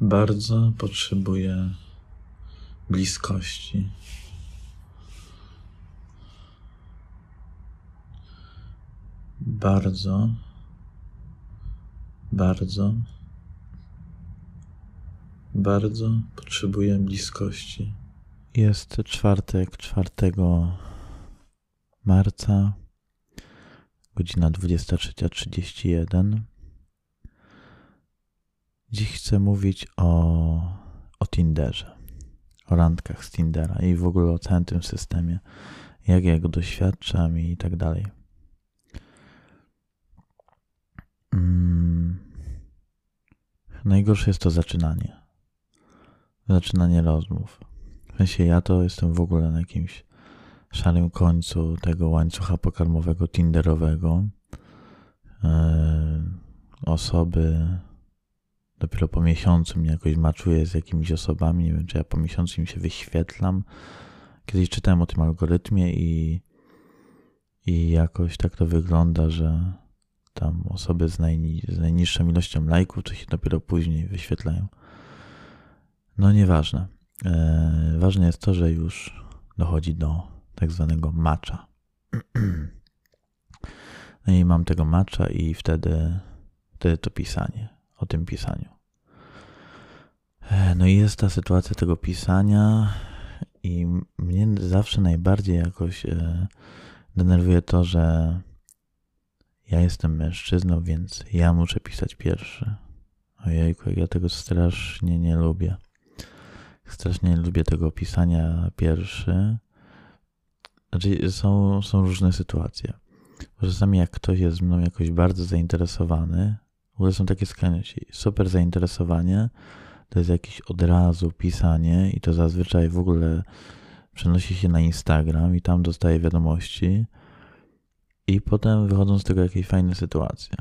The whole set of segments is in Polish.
Bardzo potrzebuję bliskości. Bardzo, bardzo, bardzo potrzebuję bliskości. Jest czwartek, 4 marca, godzina 23.31. Dziś chcę mówić o, o Tinderze, o randkach z Tindera i w ogóle o całym tym systemie, jak ja go doświadczam i tak dalej. Mm. Najgorsze jest to zaczynanie. Zaczynanie rozmów. W sensie ja to jestem w ogóle na jakimś szarym końcu tego łańcucha pokarmowego Tinderowego. Yy, osoby dopiero po miesiącu mnie jakoś maczuję z jakimiś osobami. Nie wiem, czy ja po miesiącu im się wyświetlam. Kiedyś czytałem o tym algorytmie i, i jakoś tak to wygląda, że tam osoby z, najni z najniższą ilością lajków to się dopiero później wyświetlają. No nieważne. Eee, ważne jest to, że już dochodzi do tak zwanego matcha. No i mam tego matcha i wtedy, wtedy to pisanie o tym pisaniu. E, no i jest ta sytuacja tego pisania, i mnie zawsze najbardziej jakoś e, denerwuje to, że ja jestem mężczyzną, więc ja muszę pisać pierwszy. Ojejku, ja tego strasznie nie lubię. Strasznie nie lubię tego pisania pierwszy. Znaczy, są, są różne sytuacje. Czasami jak ktoś jest mną jakoś bardzo zainteresowany, w ogóle są takie skrajności. Super zainteresowanie to jest jakieś od razu pisanie i to zazwyczaj w ogóle przenosi się na Instagram i tam dostaje wiadomości i potem wychodzą z tego jakieś fajne sytuacje.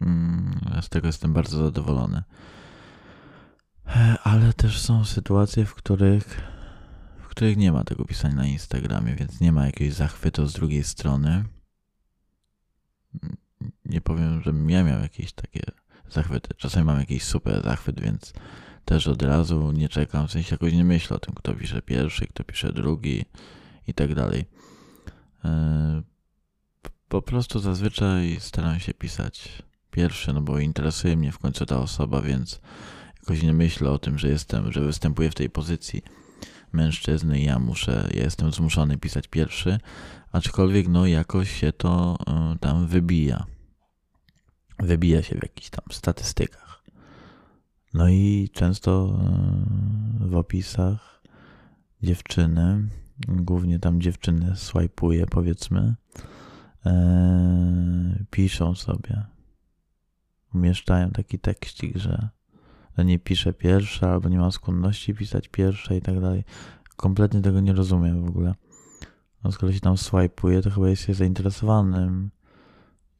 Mm, z tego jestem bardzo zadowolony. Ale też są sytuacje, w których, w których nie ma tego pisania na Instagramie, więc nie ma jakiegoś zachwytu z drugiej strony nie powiem, że ja miał jakieś takie zachwyty. Czasami mam jakiś super zachwyt, więc też od razu nie czekam, w sensie jakoś nie myślę o tym, kto pisze pierwszy, kto pisze drugi i tak dalej. E, po prostu zazwyczaj staram się pisać pierwszy, no bo interesuje mnie w końcu ta osoba, więc jakoś nie myślę o tym, że jestem, że występuję w tej pozycji mężczyzny i ja muszę, ja jestem zmuszony pisać pierwszy, aczkolwiek no jakoś się to e, tam wybija. Wybija się w jakichś tam statystykach. No i często e, w opisach dziewczyny, głównie tam dziewczyny swajpuje powiedzmy, e, piszą sobie, umieszczają taki tekścik, że nie pisze pierwsza, albo nie ma skłonności pisać pierwsza i tak dalej. Kompletnie tego nie rozumiem w ogóle. No, skoro się tam swajpuje, to chyba jest się zainteresowanym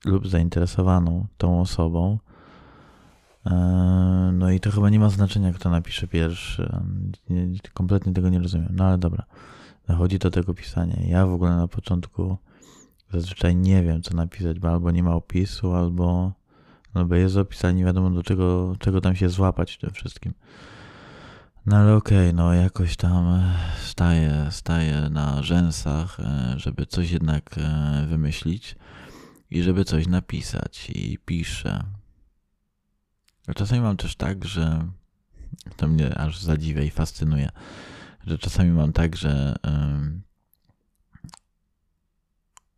lub zainteresowaną tą osobą. E, no i to chyba nie ma znaczenia, kto napisze pierwszy. Nie, kompletnie tego nie rozumiem. No ale dobra. Dochodzi do tego pisania. Ja w ogóle na początku zazwyczaj nie wiem, co napisać, bo albo nie ma opisu, albo, albo jest opis, ale nie wiadomo do czego, czego tam się złapać w tym wszystkim. No ale okej, okay, no jakoś tam e, staję, staję na rzęsach, e, żeby coś jednak wymyślić i żeby coś napisać i piszę. A czasami mam też tak, że to mnie aż zadziwia i fascynuje, że czasami mam tak, że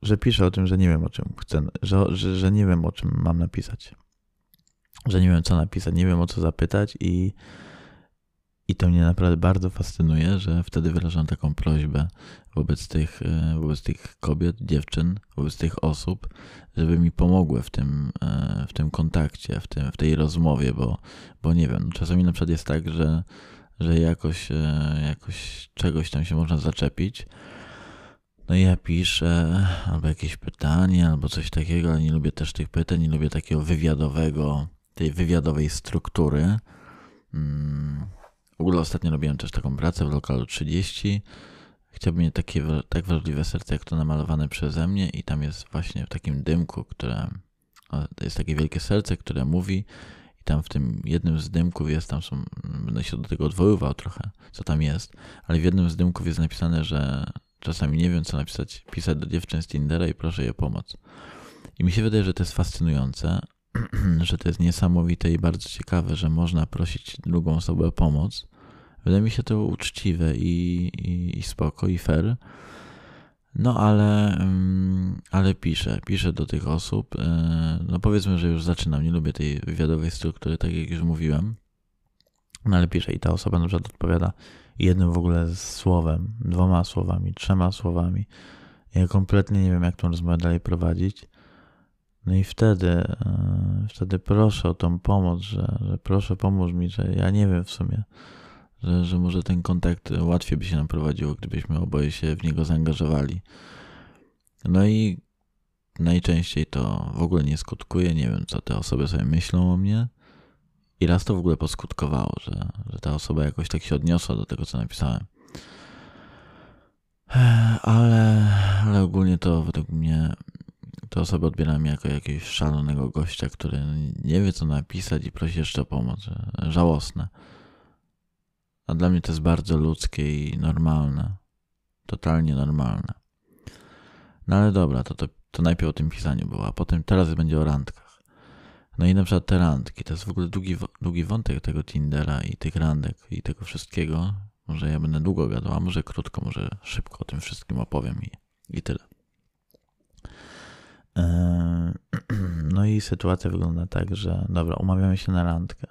że piszę o tym, że nie wiem o czym chcę, że, że, że nie wiem o czym mam napisać. Że nie wiem co napisać, nie wiem o co zapytać i i to mnie naprawdę bardzo fascynuje, że wtedy wyrażam taką prośbę wobec tych, e, wobec tych kobiet, dziewczyn, wobec tych osób, żeby mi pomogły w tym, e, w tym kontakcie, w, tym, w tej rozmowie, bo, bo nie wiem, czasami na przykład jest tak, że, że jakoś, e, jakoś czegoś tam się można zaczepić. No i ja piszę albo jakieś pytanie, albo coś takiego, ale nie lubię też tych pytań, nie lubię takiego wywiadowego, tej wywiadowej struktury. Hmm w ogóle ostatnio robiłem też taką pracę w lokalu 30. Chciałbym mieć takie tak wrażliwe serce, jak to namalowane przeze mnie i tam jest właśnie w takim dymku, które jest takie wielkie serce, które mówi i tam w tym jednym z dymków jest, tam są, będę się do tego odwoływał trochę, co tam jest, ale w jednym z dymków jest napisane, że czasami nie wiem, co napisać, pisać do dziewczyn z Tindera i proszę je o pomoc. I mi się wydaje, że to jest fascynujące, że to jest niesamowite i bardzo ciekawe, że można prosić drugą osobę o pomoc. Wydaje mi się to uczciwe i, i, i spoko i fair. No ale, mm, ale piszę, piszę do tych osób. E, no powiedzmy, że już zaczynam, nie lubię tej wywiadowej struktury, tak jak już mówiłem. No ale piszę i ta osoba na przykład odpowiada jednym w ogóle słowem, dwoma słowami, trzema słowami. Ja kompletnie nie wiem, jak tą rozmowę dalej prowadzić. No i wtedy, e, wtedy proszę o tą pomoc, że, że proszę pomóż mi, że ja nie wiem w sumie, że, że może ten kontakt łatwiej by się nam prowadziło, gdybyśmy oboje się w niego zaangażowali. No i najczęściej to w ogóle nie skutkuje, nie wiem co te osoby sobie myślą o mnie. I raz to w ogóle poskutkowało, że, że ta osoba jakoś tak się odniosła do tego, co napisałem. Ale, ale ogólnie to według mnie te osoby odbierają mnie jako jakiegoś szalonego gościa, który nie wie, co napisać i prosi jeszcze o pomoc. Żałosne. A dla mnie to jest bardzo ludzkie i normalne. Totalnie normalne. No ale dobra, to, to, to najpierw o tym pisaniu było, a potem teraz będzie o randkach. No i na przykład te randki, to jest w ogóle długi, długi wątek tego Tindera i tych randek i tego wszystkiego. Może ja będę długo gadał, a może krótko, może szybko o tym wszystkim opowiem i, i tyle. Eee, no i sytuacja wygląda tak, że dobra, umawiamy się na randkę.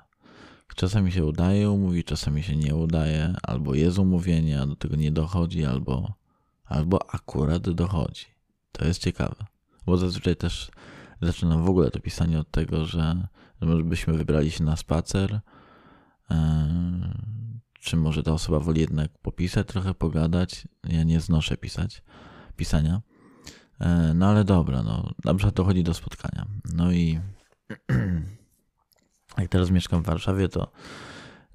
Czasami się udaje umówić, czasami się nie udaje, albo jest umówienie, a do tego nie dochodzi, albo, albo akurat dochodzi. To jest ciekawe, bo zazwyczaj też zaczynam w ogóle to pisanie od tego, że, że może byśmy wybrali się na spacer, eee, czy może ta osoba woli jednak popisać, trochę pogadać. Ja nie znoszę pisać, pisania. Eee, no ale dobra, no, na przykład dochodzi do spotkania. No i jak teraz mieszkam w Warszawie, to,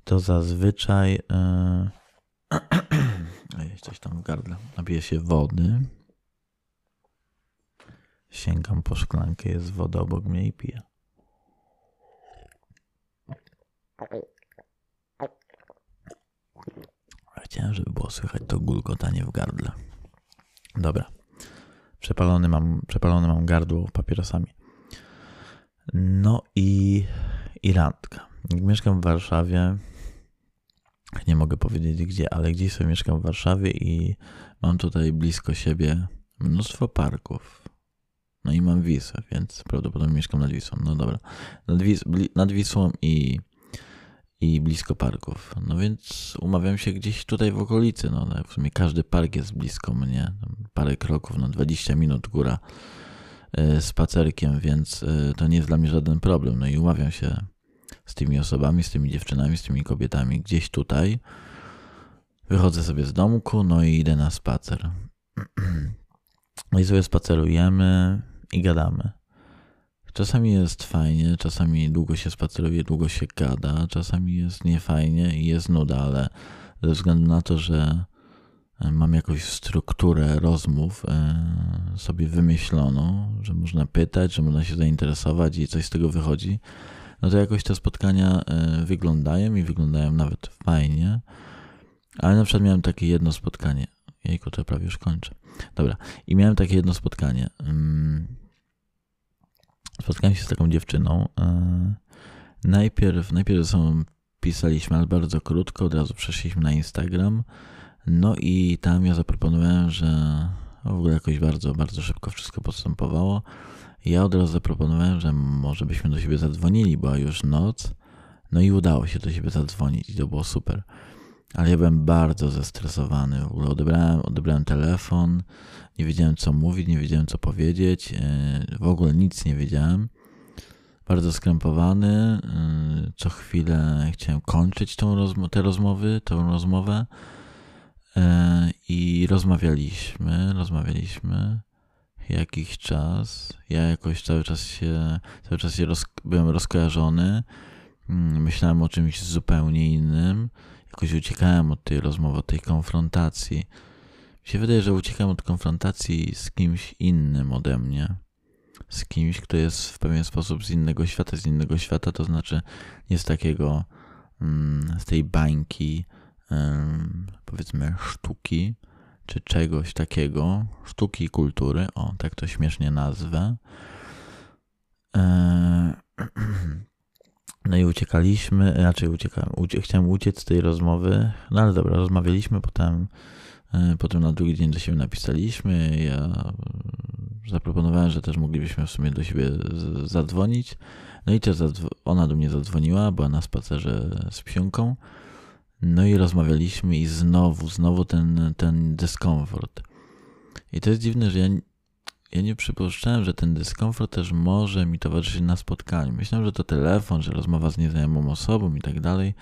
to zazwyczaj yy, coś tam w gardle. Napiję się wody. Sięgam po szklankę, jest woda obok mnie i piję. Chciałem, żeby było słychać to gulgotanie w gardle. Dobra. Przepalony mam, przepalony mam gardło papierosami. No i i randka. Mieszkam w Warszawie. Nie mogę powiedzieć gdzie, ale gdzieś sobie mieszkam w Warszawie i mam tutaj blisko siebie mnóstwo parków. No i mam Wisłę, więc prawdopodobnie mieszkam nad Wisłą. No dobra. Nad, Wis nad Wisłą i, i blisko parków. No więc umawiam się gdzieś tutaj w okolicy. No w sumie każdy park jest blisko mnie. Parę kroków, no 20 minut góra e, spacerkiem, więc e, to nie jest dla mnie żaden problem. No i umawiam się z tymi osobami, z tymi dziewczynami, z tymi kobietami gdzieś tutaj. Wychodzę sobie z domku, no i idę na spacer. No i sobie spacerujemy i gadamy. Czasami jest fajnie, czasami długo się spaceruje, długo się gada, czasami jest niefajnie i jest nuda, ale ze względu na to, że e, mam jakąś strukturę rozmów e, sobie wymyśloną, że można pytać, że można się zainteresować i coś z tego wychodzi, no to jakoś te spotkania e, wyglądają i wyglądają nawet fajnie. Ale na przykład miałem takie jedno spotkanie. Jejku, to prawie już kończę. Dobra. I miałem takie jedno spotkanie. Spotkałem się z taką dziewczyną. E, najpierw, najpierw ze sobą pisaliśmy, ale bardzo krótko. Od razu przeszliśmy na Instagram. No i tam ja zaproponowałem, że w ogóle jakoś bardzo, bardzo szybko wszystko postępowało. Ja od razu zaproponowałem, że może byśmy do siebie zadzwonili, była już noc. No i udało się do siebie zadzwonić i to było super. Ale ja byłem bardzo zestresowany. W ogóle odebrałem, odebrałem telefon, nie wiedziałem co mówić, nie wiedziałem co powiedzieć, e, w ogóle nic nie wiedziałem. Bardzo skrępowany. E, co chwilę chciałem kończyć tą rozmo te rozmowy, tą rozmowę. E, I rozmawialiśmy, rozmawialiśmy jakiś czas. Ja jakoś cały czas się, cały czas się roz, byłem rozkojarzony. Mm, myślałem o czymś zupełnie innym. Jakoś uciekałem od tej rozmowy, od tej konfrontacji. Mi się wydaje, że uciekam od konfrontacji z kimś innym ode mnie. z kimś, kto jest w pewien sposób z innego świata, z innego świata, to znaczy nie z takiego, mm, z tej bańki, powiedzmy, sztuki, czy czegoś takiego, sztuki i kultury, o, tak to śmiesznie nazwę. E, no i uciekaliśmy, raczej uciekałem, ucie, chciałem uciec z tej rozmowy, no ale dobra, rozmawialiśmy, potem, e, potem na drugi dzień do siebie napisaliśmy, ja zaproponowałem, że też moglibyśmy w sumie do siebie zadzwonić, no i też ona do mnie zadzwoniła, była na spacerze z psiunką, no i rozmawialiśmy i znowu, znowu ten, ten dyskomfort. I to jest dziwne, że ja, ja nie przypuszczałem, że ten dyskomfort też może mi towarzyszyć na spotkaniu. Myślałem, że to telefon, że rozmowa z nieznajomą osobą i tak dalej.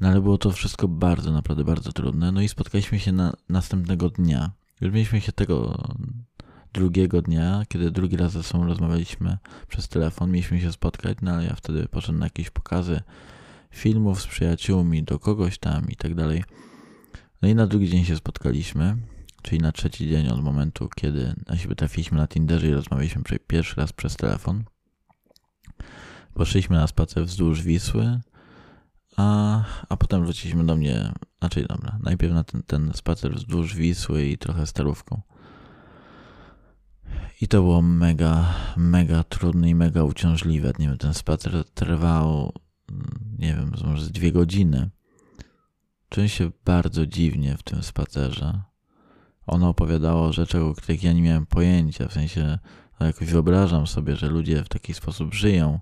No ale było to wszystko bardzo, naprawdę bardzo trudne. No i spotkaliśmy się na następnego dnia. Już mieliśmy się tego drugiego dnia, kiedy drugi raz ze sobą rozmawialiśmy przez telefon. Mieliśmy się spotkać, no ale ja wtedy poszedłem na jakieś pokazy filmów z przyjaciółmi, do kogoś tam i tak dalej. No i na drugi dzień się spotkaliśmy, czyli na trzeci dzień od momentu, kiedy na siebie trafiliśmy na Tinderze i rozmawialiśmy pierwszy raz przez telefon. Poszliśmy na spacer wzdłuż Wisły, a, a potem wróciliśmy do mnie, znaczy dobra, najpierw na ten, ten spacer wzdłuż Wisły i trochę starówką. I to było mega, mega trudne i mega uciążliwe. Nie wiem, ten spacer trwał nie wiem, może z dwie godziny. Czułem się bardzo dziwnie w tym spacerze. Ona opowiadała o rzeczach, o których ja nie miałem pojęcia, w sensie no jakoś wyobrażam sobie, że ludzie w taki sposób żyją,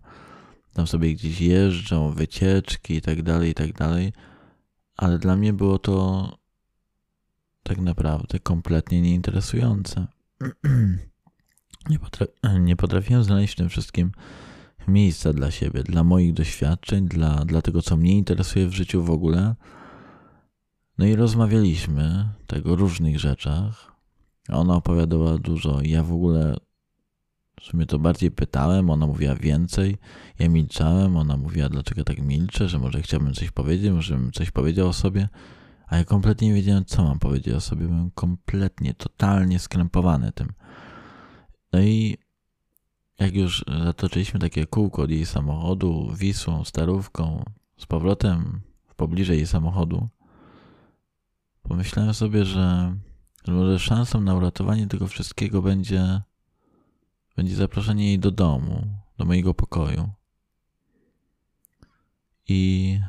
tam sobie gdzieś jeżdżą, wycieczki i tak dalej, i tak dalej, ale dla mnie było to tak naprawdę kompletnie nieinteresujące. nie, potra- nie potrafiłem znaleźć w tym wszystkim miejsca dla siebie, dla moich doświadczeń, dla, dla tego, co mnie interesuje w życiu w ogóle. No i rozmawialiśmy tego o różnych rzeczach. Ona opowiadała dużo. Ja w ogóle w sumie to bardziej pytałem, ona mówiła więcej. Ja milczałem, ona mówiła, dlaczego tak milczę, że może chciałbym coś powiedzieć, może bym coś powiedział o sobie. A ja kompletnie nie wiedziałem, co mam powiedzieć o sobie. Byłem kompletnie, totalnie skrępowany tym. No i jak już zatoczyliśmy takie kółko od jej samochodu, Wisłą, Starówką, z powrotem w pobliżu jej samochodu, pomyślałem sobie, że, że może szansą na uratowanie tego wszystkiego będzie, będzie zaproszenie jej do domu, do mojego pokoju. I,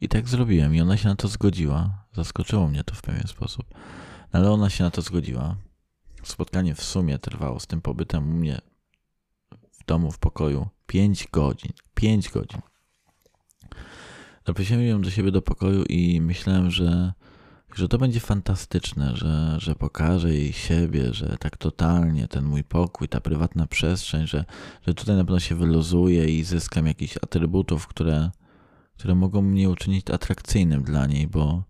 I tak zrobiłem, i ona się na to zgodziła. Zaskoczyło mnie to w pewien sposób. Ale ona się na to zgodziła. Spotkanie w sumie trwało z tym pobytem u mnie domu, w pokoju. 5 godzin. 5 godzin. Zaprosiłem ją do siebie do pokoju i myślałem, że, że to będzie fantastyczne, że, że pokażę jej siebie, że tak totalnie ten mój pokój, ta prywatna przestrzeń, że, że tutaj na pewno się wyluzuje i zyskam jakichś atrybutów, które, które mogą mnie uczynić atrakcyjnym dla niej, bo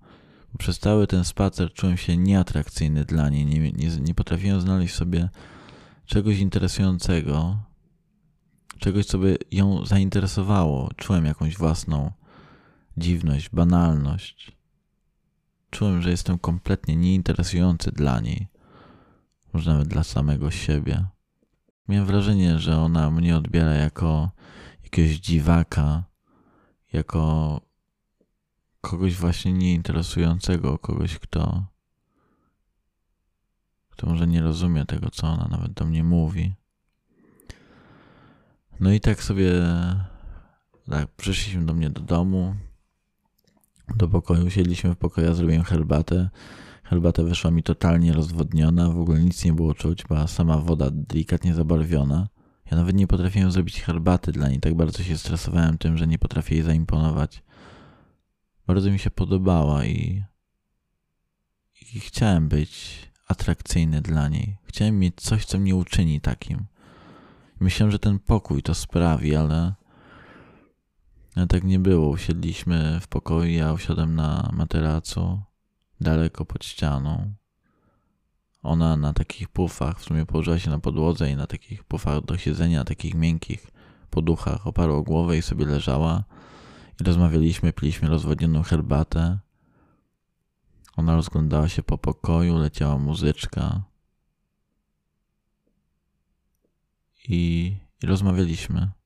przez cały ten spacer czułem się nieatrakcyjny dla niej. Nie, nie, nie potrafiłem znaleźć sobie czegoś interesującego, czegoś, co by ją zainteresowało. Czułem jakąś własną dziwność, banalność. Czułem, że jestem kompletnie nieinteresujący dla niej, może nawet dla samego siebie. Miałem wrażenie, że ona mnie odbiera jako jakiegoś dziwaka, jako kogoś właśnie nieinteresującego, kogoś, kto, kto może nie rozumie tego, co ona nawet do mnie mówi. No i tak sobie tak, przyszliśmy do mnie do domu, do pokoju, siedliśmy w pokoju, ja zrobiłem herbatę. Herbata wyszła mi totalnie rozwodniona, w ogóle nic nie było czuć, była sama woda delikatnie zabarwiona. Ja nawet nie potrafiłem zrobić herbaty dla niej, tak bardzo się stresowałem tym, że nie potrafię jej zaimponować. Bardzo mi się podobała i, i chciałem być atrakcyjny dla niej. Chciałem mieć coś, co mnie uczyni takim. Myślałem, że ten pokój to sprawi, ale, ale tak nie było. Usiedliśmy w pokoju, ja usiadłem na materacu, daleko pod ścianą. Ona na takich pufach, w sumie położyła się na podłodze i na takich pufach do siedzenia, takich miękkich poduchach oparła głowę i sobie leżała. I rozmawialiśmy, piliśmy rozwodnioną herbatę. Ona rozglądała się po pokoju, leciała muzyczka. i, i rozmawialiśmy.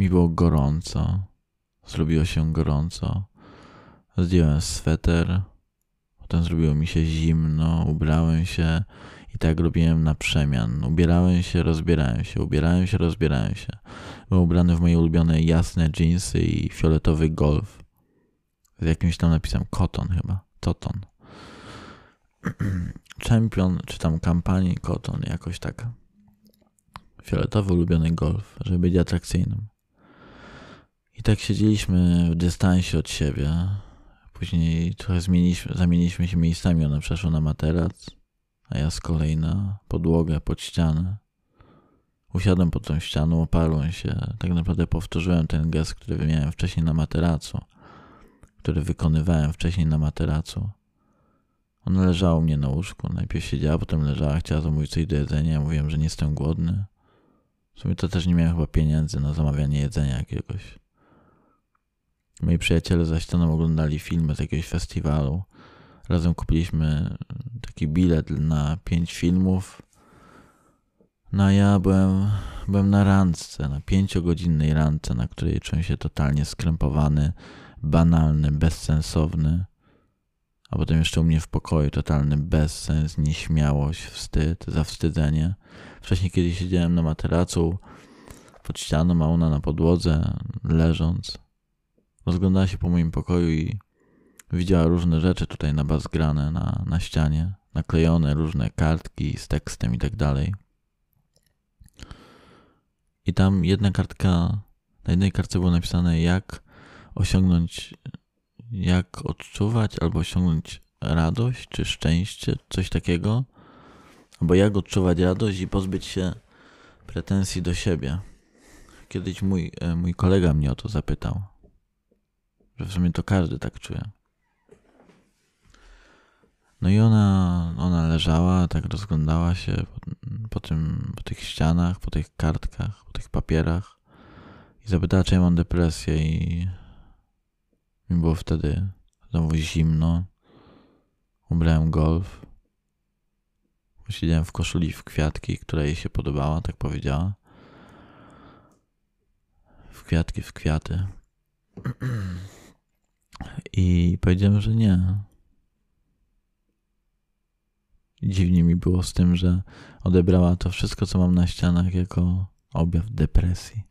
Mi było gorąco. Zrobiło się gorąco. Zdjąłem sweter. Potem zrobiło mi się zimno. Ubrałem się i tak robiłem na przemian. Ubierałem się, rozbierałem się, ubierałem się, rozbierałem się. Byłem ubrany w moje ulubione jasne jeansy i fioletowy golf. Z jakimś tam napisem Cotton chyba. Toton. Champion, czy tam kampanii Cotton, jakoś tak. Fioletowy ulubiony golf, żeby być atrakcyjnym. I tak siedzieliśmy w dystansie od siebie. Później trochę zmieniliśmy, zamieniliśmy się miejscami. Ona przeszła na materac, a ja z kolei na podłogę pod ścianę. Usiadłem pod tą ścianą, oparłem się. Tak naprawdę powtórzyłem ten gest, który miałem wcześniej na materacu, który wykonywałem wcześniej na materacu. Ona leżała u mnie na łóżku. Najpierw siedziała, potem leżała, chciała zamówić coś do jedzenia. Ja mówiłem, że nie jestem głodny. W sumie to też nie miałem chyba pieniędzy na zamawianie jedzenia jakiegoś. Moi przyjaciele za ścianą oglądali filmy z jakiegoś festiwalu. Razem kupiliśmy taki bilet na pięć filmów. No a ja byłem, byłem na randce, na pięciogodzinnej randce, na której czułem się totalnie skrępowany, banalny, bezsensowny. A potem jeszcze u mnie w pokoju totalny bezsens, nieśmiałość, wstyd, zawstydzenie. Wcześniej kiedy siedziałem na materacu pod ścianą, a ona na podłodze, leżąc. Rozglądała się po moim pokoju i widziała różne rzeczy tutaj na bas grane na, na ścianie, naklejone różne kartki z tekstem i tak dalej. I tam jedna kartka, na jednej kartce było napisane jak osiągnąć, jak odczuwać albo osiągnąć radość czy szczęście, coś takiego. Albo jak odczuwać radość i pozbyć się pretensji do siebie. Kiedyś mój, e, mój kolega mnie o to zapytał w sumie to każdy tak czuje. No i ona, ona leżała, tak rozglądała się po, po, tym, po tych ścianach, po tych kartkach, po tych papierach i zapytała, czy ja mam depresję i mi było wtedy znowu zimno. Ubrałem golf. Siedziałem w koszuli w kwiatki, która jej się podobała, tak powiedziała. W kwiatki, w kwiaty. I powiedziałem, że nie. Dziwnie mi było z tym, że odebrała to wszystko, co mam na ścianach, jako objaw depresji.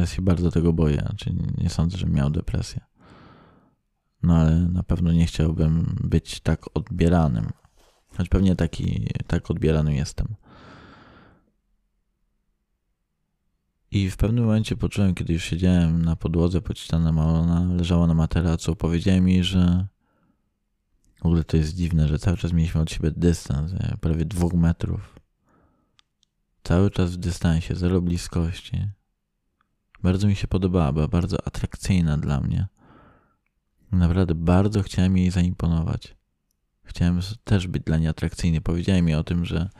Ja się bardzo tego boję, znaczy nie sądzę, że miał depresję. No ale na pewno nie chciałbym być tak odbieranym. Choć pewnie taki, tak odbieranym jestem. I w pewnym momencie poczułem, kiedy już siedziałem na podłodze pod ścianą, a ona leżała na materacu, powiedziała mi, że w ogóle to jest dziwne, że cały czas mieliśmy od siebie dystans, prawie dwóch metrów. Cały czas w dystansie, zero bliskości. Bardzo mi się podobała, była bardzo atrakcyjna dla mnie. Naprawdę bardzo chciałem jej zaimponować. Chciałem też być dla niej atrakcyjny. Powiedziałem mi o tym, że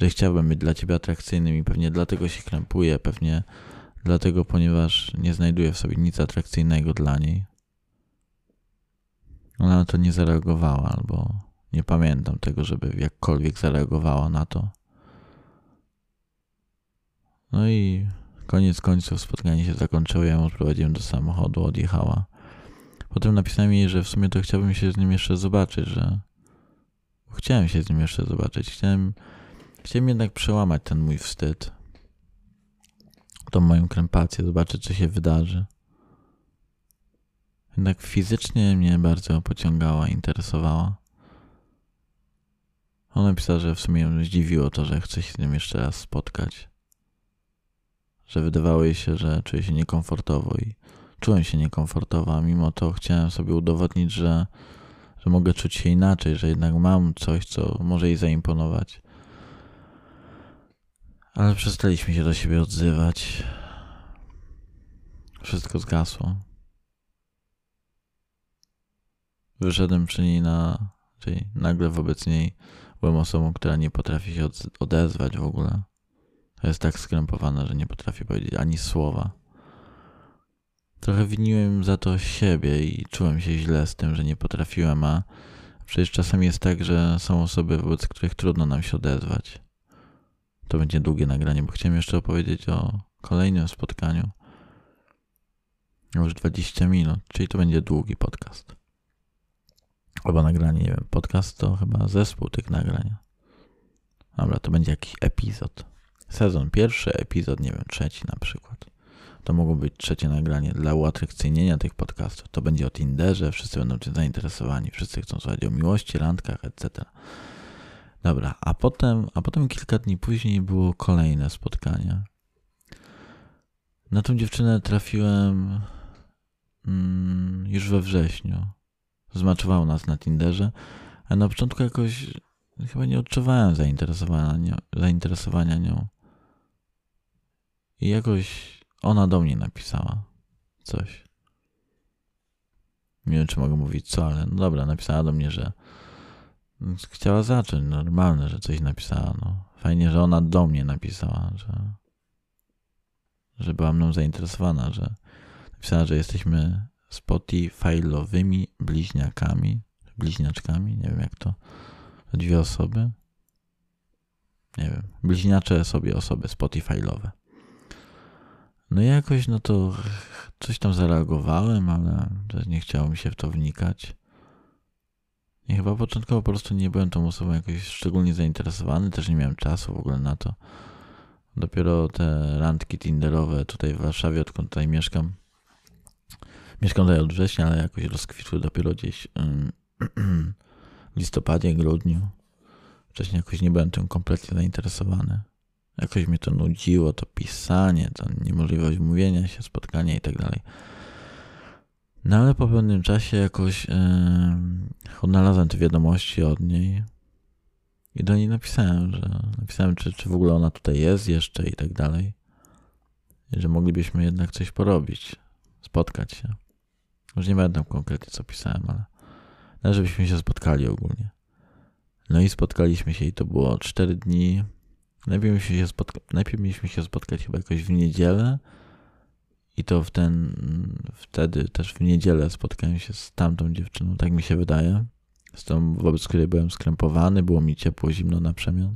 że chciałbym być dla ciebie atrakcyjnym i pewnie dlatego się krępuję, pewnie dlatego, ponieważ nie znajduję w sobie nic atrakcyjnego dla niej. Ona na to nie zareagowała, albo nie pamiętam tego, żeby jakkolwiek zareagowała na to. No i koniec końców spotkanie się zakończyło, ja ją odprowadziłem do samochodu, odjechała. Potem napisałem jej, że w sumie to chciałbym się z nim jeszcze zobaczyć, że chciałem się z nim jeszcze zobaczyć. Chciałem Chciałem jednak przełamać ten mój wstyd, tą moją krępację, zobaczyć, co się wydarzy. Jednak fizycznie mnie bardzo pociągała, interesowała. Ona napisała, że w sumie zdziwiło to, że chce się z nim jeszcze raz spotkać. Że wydawało jej się, że czuje się niekomfortowo i czułem się niekomfortowo, a mimo to chciałem sobie udowodnić, że, że mogę czuć się inaczej, że jednak mam coś, co może jej zaimponować. Ale przestaliśmy się do siebie odzywać. Wszystko zgasło. Wyszedłem przy niej na. Czyli nagle wobec niej byłem osobą, która nie potrafi się odezwać w ogóle. Jest tak skrępowana, że nie potrafi powiedzieć ani słowa. Trochę winiłem za to siebie i czułem się źle z tym, że nie potrafiłem, a przecież czasami jest tak, że są osoby, wobec których trudno nam się odezwać To będzie długie nagranie, bo chciałem jeszcze opowiedzieć o kolejnym spotkaniu. Już 20 minut, czyli to będzie długi podcast. Albo nagranie, nie wiem, podcast to chyba zespół tych nagrań. Dobra, to będzie jakiś epizod. Sezon pierwszy, epizod, nie wiem, trzeci na przykład. To mogło być trzecie nagranie dla uatrakcyjnienia tych podcastów. To będzie o Tinderze, wszyscy będą tym zainteresowani, wszyscy chcą słuchać o miłości, randkach, etc. Dobra, a potem, a potem kilka dni później było kolejne spotkanie. Na tą dziewczynę trafiłem mm, już we wrześniu. Zmaczowało nas na Tinderze, a na początku jakoś chyba nie odczuwałem zainteresowania, zainteresowania nią. I jakoś ona do mnie napisała coś. Nie wiem, czy mogę mówić co, ale no dobra, napisała do mnie, że chciała zacząć, normalne, że coś napisała. No. Fajnie, że ona do mnie napisała, że, że była mną zainteresowana, że napisała, że jesteśmy Spotify'lowymi bliźniakami, bliźniaczkami, nie wiem jak to, dwie osoby. Nie wiem, bliźniacze sobie osoby Spotify'lowe. No i jakoś, no to coś tam zareagowałem, ale nie chciało mi się w to wnikać. I chyba początkowo po prostu nie byłem tą osobą jakoś szczególnie zainteresowany, też nie miałem czasu w ogóle na to. Dopiero te randki tinderowe tutaj w Warszawie, odkąd tutaj mieszkam. Mieszkam tutaj od września, ale jakoś rozkwitły dopiero gdzieś w listopadzie, grudniu. Wcześniej jakoś nie byłem tym kompletnie zainteresowany. Jakoś mnie to nudziło, to pisanie, to niemożliwość mówienia się, spotkania i tak dalej. No ale po pewnym czasie jakoś yy, odnalazłem te wiadomości od niej i do niej napisałem, że napisałem, czy, czy w ogóle ona tutaj jest jeszcze i tak dalej. I że moglibyśmy jednak coś porobić, spotkać się. Już nie pamiętam konkretnie, co pisałem, ale, ale żebyśmy się spotkali ogólnie. No i spotkaliśmy się i to było 4 dni Najpierw mieliśmy się, spotka- najpierw mieliśmy się spotkać chyba jakoś w niedzielę i to w ten, wtedy też w niedzielę spotkałem się z tamtą dziewczyną, tak mi się wydaje, z tą, wobec której byłem skrępowany, było mi ciepło, zimno na przemian.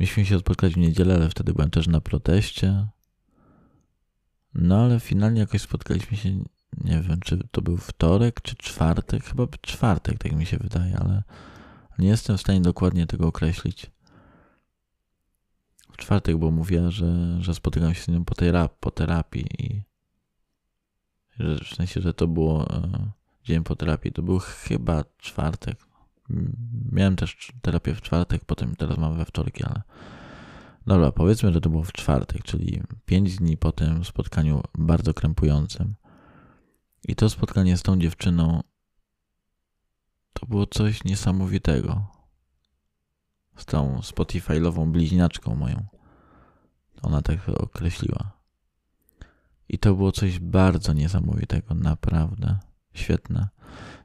Mieliśmy się spotkać w niedzielę, ale wtedy byłem też na proteście. No ale finalnie jakoś spotkaliśmy się, nie wiem, czy to był wtorek, czy czwartek, chyba czwartek, tak mi się wydaje, ale nie jestem w stanie dokładnie tego określić czwartek, bo mówiła, że, że spotykam się z nią po, terapii, po terapii i że, w sensie, że to było e, dzień po terapii. To był chyba czwartek. Miałem też terapię w czwartek, potem teraz mam we wtorki, ale dobra, powiedzmy, że to było w czwartek, czyli pięć dni po tym spotkaniu bardzo krępującym. I to spotkanie z tą dziewczyną to było coś niesamowitego z tą Spotify'lową bliźniaczką moją. Ona tak określiła. I to było coś bardzo niesamowitego, naprawdę świetne.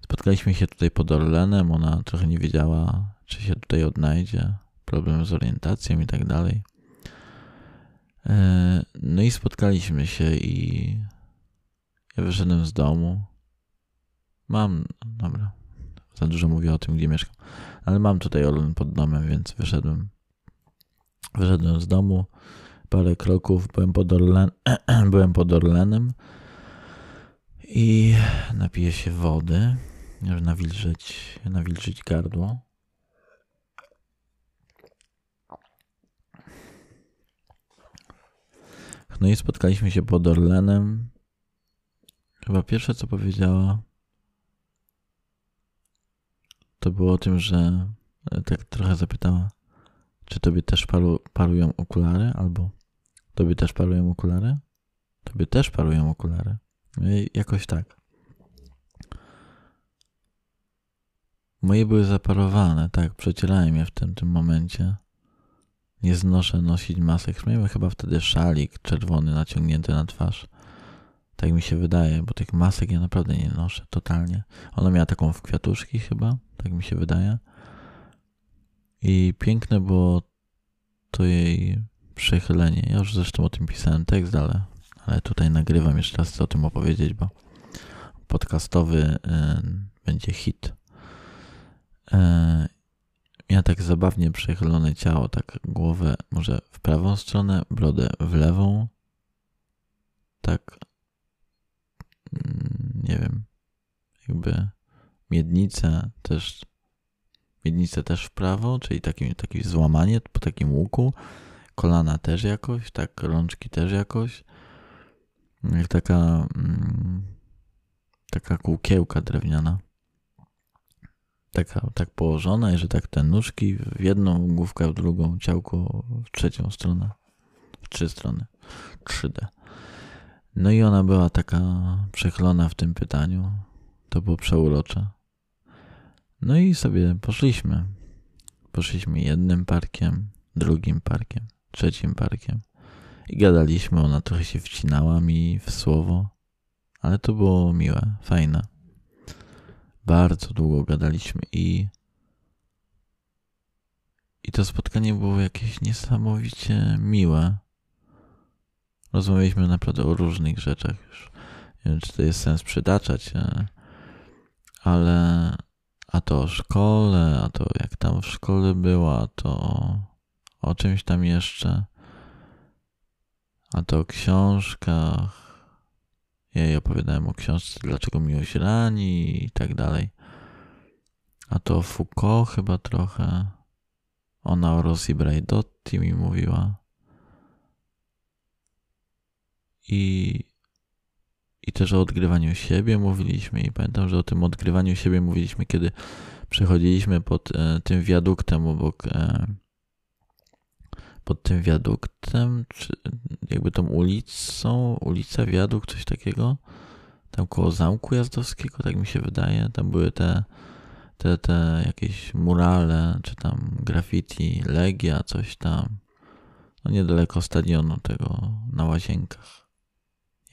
Spotkaliśmy się tutaj pod Orlenem, ona trochę nie wiedziała, czy się tutaj odnajdzie, problem z orientacją i tak dalej. E, no i spotkaliśmy się i ja wyszedłem z domu. Mam, dobra, za dużo mówię o tym, gdzie mieszkam. Ale mam tutaj Orlen pod domem, więc wyszedłem. Wyszedłem z domu. Parę kroków byłem pod, Orlen, byłem pod Orlenem i napiję się wody, żeby nawilżyć, nawilżyć gardło. No i spotkaliśmy się pod Orlenem. Chyba pierwsze co powiedziała, to było o tym, że e, tak trochę zapytała, czy tobie też paru, parują okulary, albo tobie też parują okulary? Tobie też parują okulary. No I jakoś tak. Moje były zaparowane, tak, przecierałem je w tym, tym momencie. Nie znoszę nosić masek. Miałem chyba wtedy szalik czerwony naciągnięty na twarz. Tak mi się wydaje, bo tych masek ja naprawdę nie noszę totalnie. Ona miała taką w kwiatuszki chyba, tak mi się wydaje. I piękne było to jej przechylenie. Ja już zresztą o tym pisałem tekst, ale, ale tutaj nagrywam jeszcze raz chcę o tym opowiedzieć, bo podcastowy y, będzie hit. Y, miała tak zabawnie przechylone ciało, tak głowę może w prawą stronę, brodę w lewą. Tak, nie wiem, jakby miednicę też, miednicę też w prawo, czyli takie, takie złamanie po takim łuku, kolana też jakoś, tak, rączki też jakoś, jak taka, mm, taka kółkiełka drewniana taka, tak położona i że tak te nóżki w jedną, główkę w drugą, ciałko w trzecią stronę, w trzy strony, 3D. No i ona była taka przechylona w tym pytaniu. To było przeurocze. No i sobie poszliśmy. Poszliśmy jednym parkiem, drugim parkiem, trzecim parkiem. I gadaliśmy, ona trochę się wcinała mi w słowo, ale to było miłe, fajne. Bardzo długo gadaliśmy i i to spotkanie było jakieś niesamowicie miłe. Rozmawialiśmy naprawdę o różnych rzeczach już. Nie wiem, czy to jest sens przytaczać, e, ale a to o szkole, a to jak tam w szkole była, a to o czymś tam jeszcze, a to o książkach, ja jej opowiadałem o książce Dlaczego miłość rani i tak dalej. A to Foucault chyba trochę. Ona o Rosji Braidotti mi mówiła. I, I też o odgrywaniu siebie mówiliśmy. I pamiętam, że o tym odgrywaniu siebie mówiliśmy, kiedy przechodziliśmy pod e, tym wiaduktem obok e, pod tym wiaduktem, czy jakby tą ulicą, ulica, wiadukt, coś takiego, tam koło Zamku Jazdowskiego, tak mi się wydaje, tam były te, te, te jakieś murale, czy tam graffiti, Legia, coś tam, no niedaleko stadionu tego, na Łazienkach.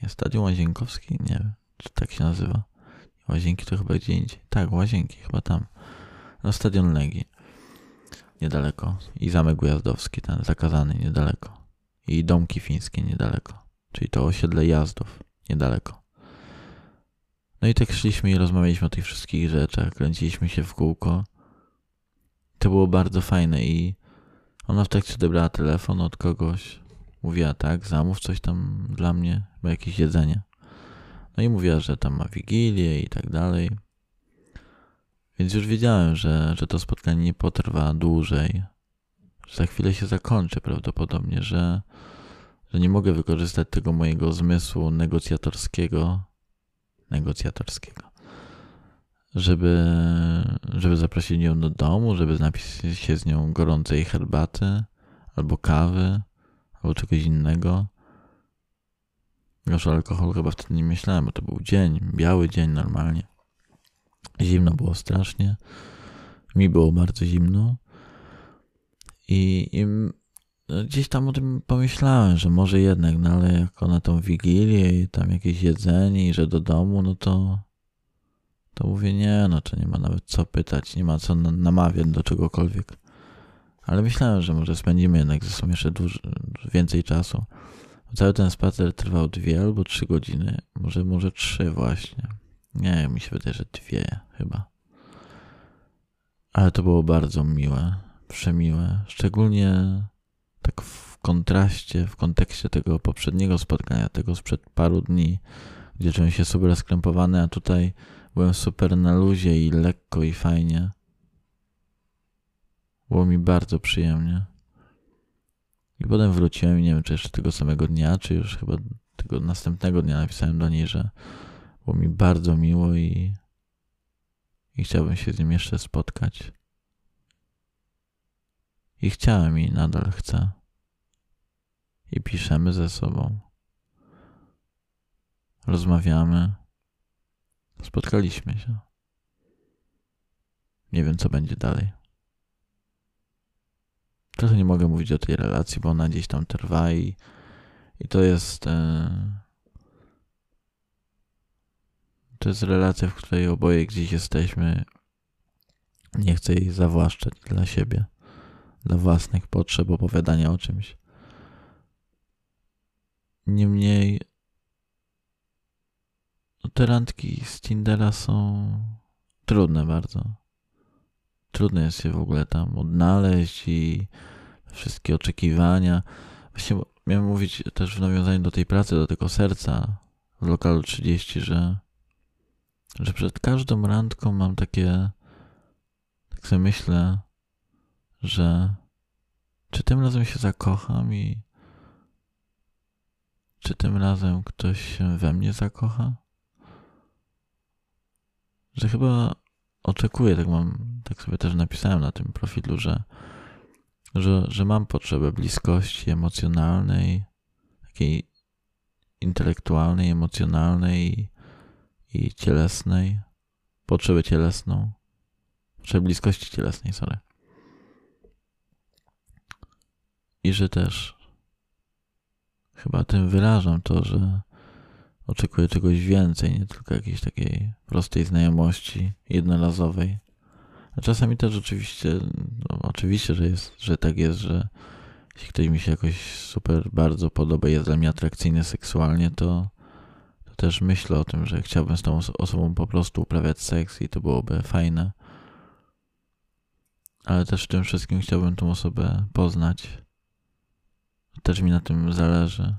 Stadion Łazienkowski? Nie wiem, czy tak się nazywa. Łazienki to chyba gdzie indziej. Tak, Łazienki, chyba tam. No stadion Legii niedaleko. I Zamek Ujazdowski, ten zakazany niedaleko. I domki fińskie niedaleko. Czyli to osiedle jazdów niedaleko. No i tak szliśmy i rozmawialiśmy o tych wszystkich rzeczach, kręciliśmy się w kółko. To było bardzo fajne i ona w trakcie odebrała telefon od kogoś. Mówiła tak, zamów coś tam dla mnie, bo jakieś jedzenie. No i mówiła, że tam ma wigilię i tak dalej. Więc już wiedziałem, że, że to spotkanie nie potrwa dłużej, że za chwilę się zakończy prawdopodobnie, że, że nie mogę wykorzystać tego mojego zmysłu negocjatorskiego, negocjatorskiego, żeby, żeby zaprosić ją do domu, żeby napić się z nią gorącej herbaty albo kawy, albo czegoś innego. O alkoholu chyba wtedy nie myślałem, bo to był dzień, biały dzień normalnie. Zimno było strasznie. Mi było bardzo zimno. I, i no, gdzieś tam o tym pomyślałem, że może jednak, no ale jako na tą wigilię i tam jakieś jedzenie i że do domu, no to to mówię, nie, no to nie ma nawet co pytać, nie ma co namawiać do czegokolwiek. Ale myślałem, że może spędzimy jednak ze sobą jeszcze dużo, więcej czasu. Cały ten spacer trwał dwie albo trzy godziny, może, może trzy właśnie. Nie, mi się wydaje, że dwie chyba. Ale to było bardzo miłe, przemiłe. Szczególnie tak w kontraście, w kontekście tego poprzedniego spotkania, tego sprzed paru dni, gdzie czułem się super skrępowany, a tutaj byłem super na luzie i lekko i fajnie. Było mi bardzo przyjemnie. I potem wróciłem i nie wiem, czy jeszcze tego samego dnia, czy już chyba tego następnego dnia napisałem do niej, że było mi bardzo miło i, i chciałbym się z nim jeszcze spotkać. I chciałem i nadal chcę. I piszemy ze sobą. Rozmawiamy. Spotkaliśmy się. Nie wiem, co będzie dalej. Trochę nie mogę mówić o tej relacji, bo ona gdzieś tam trwa i, i to jest. E, to jest relacja, w której oboje gdzieś jesteśmy. Nie chcę jej zawłaszczać dla siebie, dla własnych potrzeb opowiadania o czymś. Niemniej no, te randki z Tindera są trudne bardzo. Trudno jest się w ogóle tam odnaleźć i wszystkie oczekiwania. Właśnie miałem mówić też w nawiązaniu do tej pracy, do tego serca w lokalu 30, że, że przed każdą randką mam takie, tak sobie myślę, że czy tym razem się zakocham i czy tym razem ktoś się we mnie zakocha? Że chyba oczekuję, tak mam, tak sobie też napisałem na tym profilu, że, że, że mam potrzebę bliskości emocjonalnej, takiej intelektualnej, emocjonalnej i, i cielesnej, potrzebę cielesną, potrzebę bliskości cielesnej, sorry. I że też chyba tym wyrażam to, że oczekuję czegoś więcej, nie tylko jakiejś takiej prostej znajomości jednorazowej. A czasami też oczywiście, no oczywiście, że jest, że tak jest, że jeśli ktoś mi się jakoś super bardzo podoba jest dla mnie atrakcyjny seksualnie, to, to też myślę o tym, że chciałbym z tą osobą po prostu uprawiać seks i to byłoby fajne. Ale też w tym wszystkim chciałbym tą osobę poznać. Też mi na tym zależy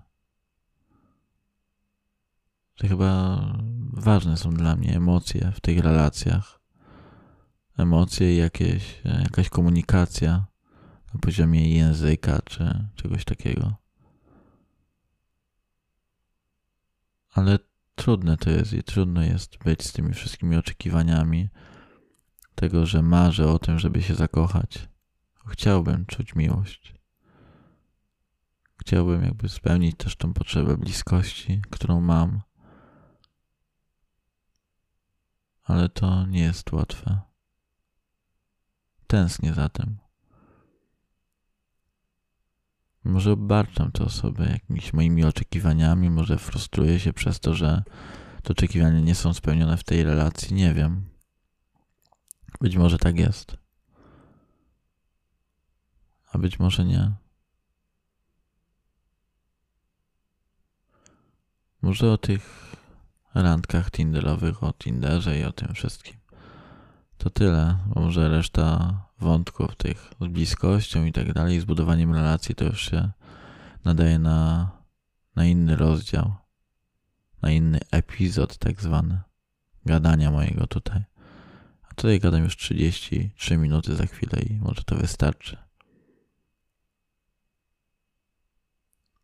że chyba ważne są dla mnie emocje w tych relacjach. Emocje i jakieś, jakaś komunikacja na poziomie języka czy czegoś takiego. Ale trudne to jest i trudno jest być z tymi wszystkimi oczekiwaniami tego, że marzę o tym, żeby się zakochać. Chciałbym czuć miłość. Chciałbym jakby spełnić też tą potrzebę bliskości, którą mam ale to nie jest łatwe. Tęsknię za tym. Może obarczam tę osobę jakimiś moimi oczekiwaniami, może frustruję się przez to, że te oczekiwania nie są spełnione w tej relacji, nie wiem. Być może tak jest. A być może nie. Może o tych randkach Tinderowych, o Tinderze i o tym wszystkim. To tyle. Może reszta wątków tych z bliskością i tak dalej, z budowaniem relacji to już się nadaje na, na inny rozdział, na inny epizod tak zwany gadania mojego tutaj. A tutaj gadam już 33 minuty za chwilę i może to wystarczy.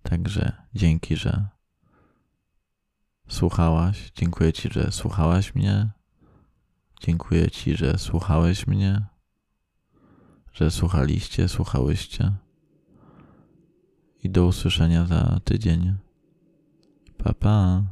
Także dzięki, że słuchałaś. Dziękuję Ci, że słuchałaś mnie. Dziękuję Ci, że słuchałeś mnie, że słuchaliście, słuchałyście. I do usłyszenia za tydzień. Pa, pa.